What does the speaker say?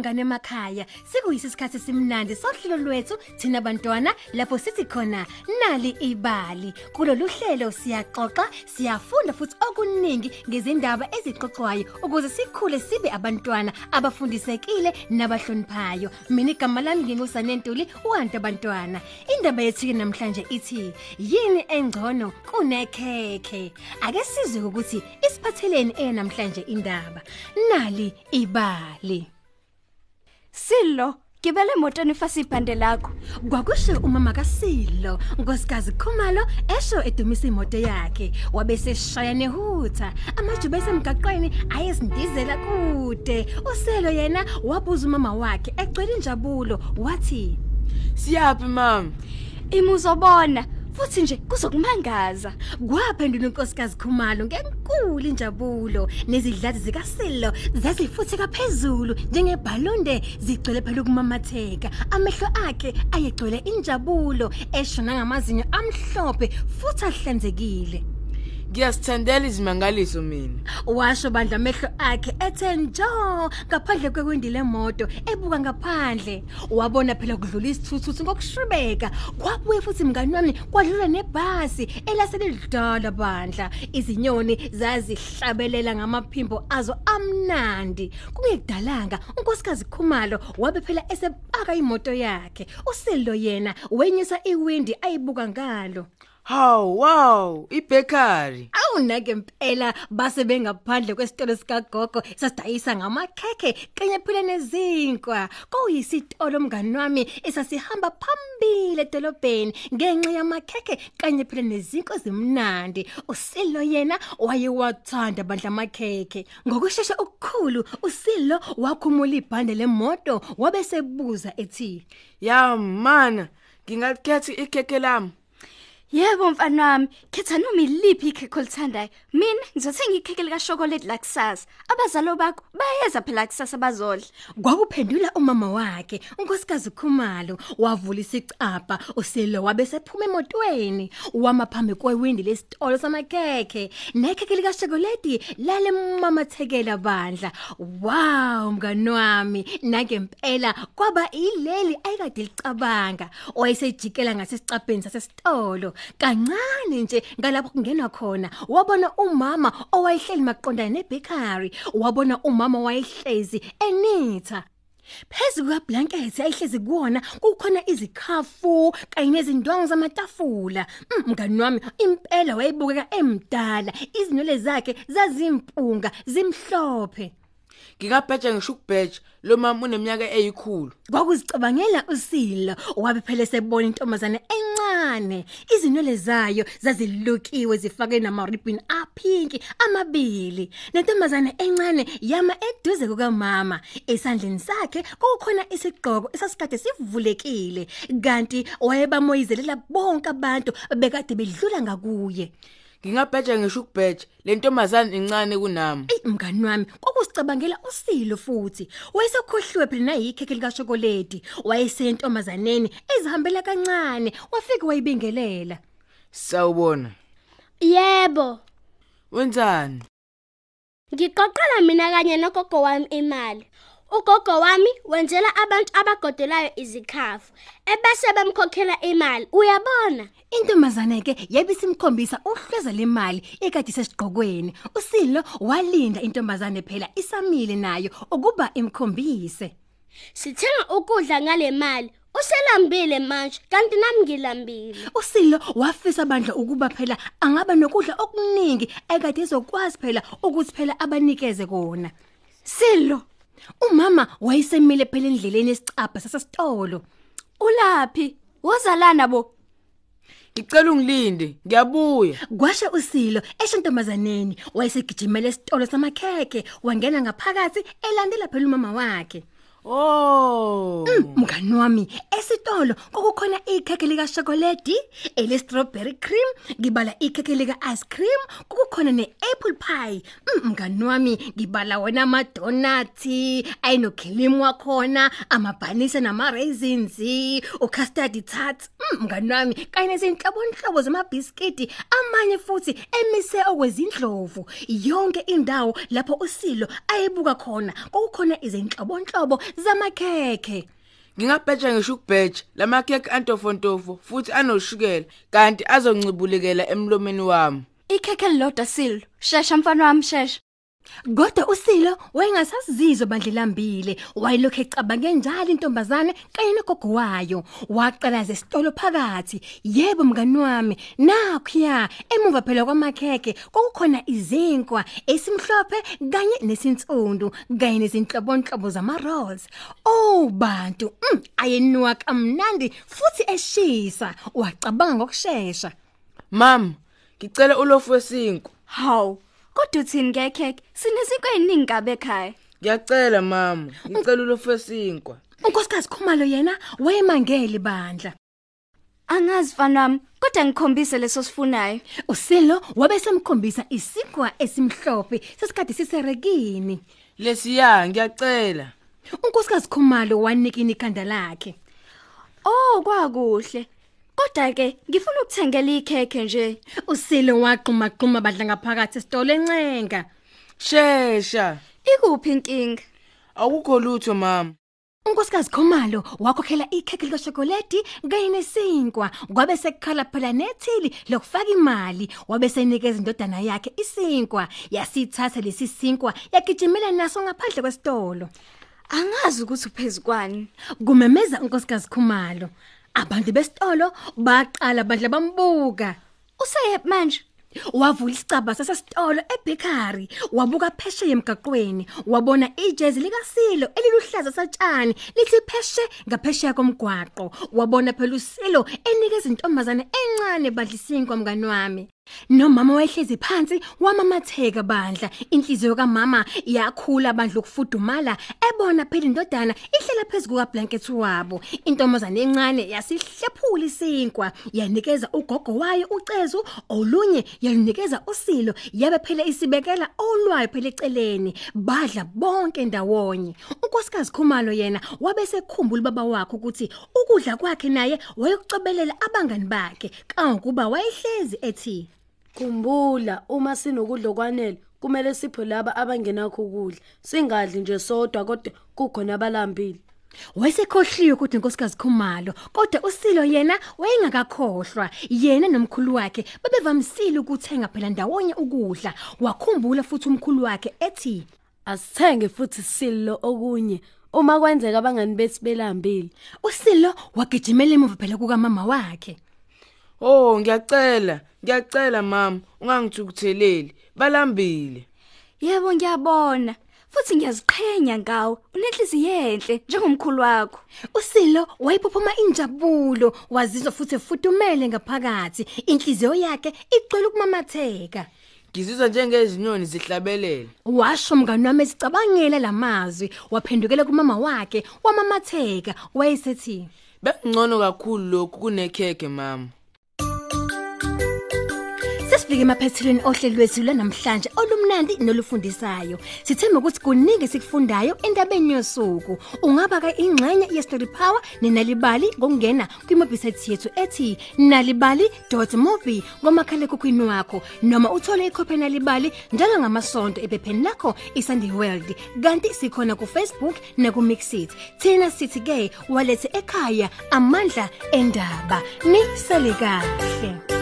bangane emakhaya. Sekuyisikhathi simnandi sohlelo lwethu thina bantwana lapho sithi khona nali ibali. Kulolu hlelo siyaxoxa siyafunda futhi okuningi ngezindaba ezixoxwayo ukuze sikhule sibe abantwana abafundisekile nabahloniphayo. Mina igama lami ngingusane Ntuli uhantu abantwana indaba yethu namhlanje ithi yini engcono kunekhekhe? Ake sizwe ukuthi isiphatheleni enamhlanje indaba. Nali ibali. Silo, gibele emotweni fasi ibhande lakho. Kwakusho umama kaSilo nkosikazi Khumalo esho edumisa imoto yakhe wabese shaya nehutha amajuba esemgaqweni ayesindizela kude uselo yena wabuza umama wakhe egcwele injabulo wathi Siyaphi mama? Imuzobona futhi nje kuzokumangaza. kwaphendula unkosikazi Khumalo ngenkulu injabulo. Nezidlazi zikaSilo zazifuthi kaphezulu njengebhalonde zigcwele phela ukumamatheka. Amehlo akhe ayegcwele injabulo eshona ngamazinyo amhlophe futhi ahlanzekile. Ngiyasithandela izimangaliso mina. washo bandla amehlo akhe ethe njo ngaphandle kwewindi lemoto ebuka ngaphandle. Wabona phela kudlula isithuthuthi ngokushubeka kwabuye futhi mngani wami kwadlula nebhasi elaselidala bandla. Izinyoni zazihlabelela ngamaphimbo azo amnandi. Kungekudalanga unkosikazi Khumalo wabe phela esepaka imoto yakhe. Usilo yena wenyusa iwindi ayibuka ngalo. Haw wow, ibakery. awunake impela base bengaphandle kwesitolo sikagogo sasidayisa ngamakhekhe kanye phela nezinkwa kuyisitolo mngani wami esasihamba phambili edolobheni ngenxa yamakhekhe kanye phela nezinkwa zimnandi usilo yena wayewathanda bandla amakhekhe ngokusheshsha okukhulu usilo wakhumula ibhande lemoto wabe sebuza ethi Ya mana, ngingakhetha ikhekhe lami. Yebo mfana wami, khetha noma iliphi ikhekhe olithandayo. Mina ngizothenga ikhekhe lika chocolate la kusasa. Abazalo bakho bayeza phela kusasa bazodla. Kwakuphendula umama wakhe unkosikazi Khumalo wavula isicapha usilo wabe sephuma emotweni wama phambi kwewindi lesitolo samakhekhe nekhekhe lika chocolate lale mamathekela bandla wow mngani wami nangempela kwaba ileli ayikade licabanga wayesejikela ngasesicapheni sasesitolo kancane nje ngalapho kungenwa khona wabona umama owayehleli maqondana nebakery wabona umama wayehlezi enitha Phezulu kwablanket ayihlezi kuwona kukhona izikhafu kanye nezindwangu zamatafula. Mm, Mngani wami impela wayebukeka emdala. Izinwele zakhe zazimpunga, zimhlophe. Ngingabheja ngisho ukubheja lo mama uneminyaka eyikhulu. Kwakuzicabangela usilo wabe phela sebona intombazane encane. Izinwele zayo zazilukiwe zifake nama ribbon aphinki amabili. Nentombazane encane yama eduze kukamama. Esandleni sakhe kukhona isigqoko esasikade sivulekile kanti wayebamoyizelela bonke abantu bekade bedlula ngakuye. Ngingabheja ngisho ukubheja le ntombazane incane kunami. Ey mngani wami kwakusicabangela usilo futhi wayesekhohliwe phela nayikhekhe lika chocolate wayesentombazaneni ezihambela kancane wafika wayibingelela Sawubona. Yebo, Wenzani? ngiqoqela mina kanye nogogo wami imali. Ugogo wami wenzela abantu abagodelayo izikhafu ebese bemkhokhela imali. Uyabona? intombazane ke yabisimkhombisa uhleza lemali ekade sesigqokweni usilo walinda intombazane phela isamile nayo ukuba imkhombise Sithenga ukudla ngale mali. Uselambile manje kanti nami ngilambile. usilo wafisa bandla ukuba phela angaba nokudla okuningi ekade ezokwazi phela ukuthi phela abanikeze kona Silo, umama wayesemile phela endleleni esicapha sasesitolo ulapi? Wozalana bo? Ngicela ungilinde, ngiyabuya. Kwashe usilo eshintombazaneni wayesegijimela esitolo samakhekhe wangena ngaphakathi elandela phela umama wakhe Oh. Mngani wami esitolo kokukhona ikhekhe lika chocolate, ele strawberry cream, ngibala ikhekhe lika ice cream, kukhona ne apple pie. Mm, Mngani wami ngibala wona ama donuts, ayino cream wakhona, amabhanisa nama raisins, ucustard tarts. Mm, Mngani wami kanye nezinhlobonhlobo zama biscuit, amanye futhi emise okwezindlovu. Yonke indawo lapho usilo ayebuka khona, kukhona izinhlobonhlobo zamakhekhe ngingabheja ngisho ukubheja lamakhekhe antofontofo futhi anoshukela kanti azoncibulekela emlomeni wami Ikhekhe lodwa silo. Shesha mfana wami shesha. Kodwa uSilo wayengasazizwe bandlelambile wayelokhu ecabange njalo intombazane kanye nogogo wayo. Waqala zesitolo phakathi. Yebo mngani wami nakhuya emuva phela kwamakheke kokukhona izinkwa esimhlophe kanye nesinsundu kanye nezinhlobonhlobo zama rolls oh bantu mm, ayenuka kamnandi futhi eshisa. Wacabanga ngokusheshsha mam ngicela ulofu wesinku Haw. Kodwa uthini ngekhekhe? Sinezinto eziningi kabe ekhaya. ngiyacela mama ngicela ulofu wesinkwa unkosikazi Khumalo yena wayemangele bandla Angazi mfana wami, kodwa ngikhombise leso sifunayo. Usilo wabe semkhombisa isigwa esimhlophe sesikade siserekini. lesiya ngiyacela Unkosikazi Khumalo wanikini ikhanda lakhe. Oh, kwakuhle. Kodwa ke ngifuna ukuthengela ikhekhe nje. Usilo waqhuma qhuma badla ngaphakathi esitolo encenga. shesha Ikuphi inkinga? awukho lutho mama Unkosikazi Khumalo wakhokhela ikhekhe likachokolate kanye nesinkwa kwabe sekukhala phela nethili lokufaka imali wabe senikeza indodana yakhe isinkwa yasithatha lesi sinkwa yagijimela naso ngaphandle kwesitolo. Angazi ukuthi uphezukwani. kumemeza unkosikazi Khumalo abantu besitolo baqala bandla bambuka. Useyephi manje? wavula isicaba sasesitolo ebakery wabuka phesheya emgaqweni wabona ijezi likasilo eliluhlaza satshani lithi pheshe ngaphesheya komgwaqo. Wabona phela usilo enikeza intombazane encane badlisinkwa mngani wami. Nomama wayehlezi phansi wamamatheka bandla. Inhliziyo kamama yakhula bandla ukufudumala. Ebona phela indodana ihlela phezulu kwablanket wabo. Intombazane encane yasihlephula isinkwa yanikeza ugogo wayo ucezu olunye yalunikeza usilo. Yabe phela isibekela olwayo phela eceleni. Badla bonke ndawonye. Unkosikazi Khumalo yena wabe sekhumbula baba wakhe ukuthi ukudla kwakhe naye wayokucobelela abangani bakhe. Kangokuba wayehlezi ethi Khumbula uma sinokudla kwanele kumele sipho laba abangenakho ukudla. Singadli nje sodwa kodwa kukhona abalambile. Wayesekhohliwe ukuthi inkosikazi Khumalo kodwa usilo yena wayengakakhohlwa. Yena nomkhulu wakhe babevamisile ukuthenga phela ndawonye ukudla. Wakhumbula futhi umkhulu wakhe ethi asithenge futhi silo okunye uma kwenzeka abangani bethi belambile. usilo wagijimela emuva phela kuka mama wakhe. Oh ngiyacela ngiyacela mama. Ungangithukutheleli balambile. Yebo ngiyabona. Futhi ngiyaziqhenya ngawe. Unenhliziyo enhle njengomkhulu wakho. Usilo wayiphuphuma injabulo wazizwa futhi efudumele ngaphakathi. Inhliziyo yakhe igcwele ukumamatheka. Ngizizwa njengezinyoni zihlabelela washo mngani wami esicabangela lamazwi waphendukela kumama wakhe wamamatheka wayesethi bekungcono kakhulu lokhu kunekhekhe mama. Sesifike emaphethilweni ohlelo lwethu lanamhlanje olumnandi nolufundisayo. Sithemba ukuthi kuningi sikufundayo endabeni yosuku. Ungaba ka ingxenye ye Story Power nenalibali ngokungena kwimobisite yethu ethi nalibali.mobi ngomakhala ekhukhwini wakho noma uthole ikhophi nalibali njalo ngamasonto ephepheni lakho iSunday World. Kanti sikhona ku Facebook na ku Mixit. Thina sithi ke walethe ekhaya amandla endaba. Ni sale kahle.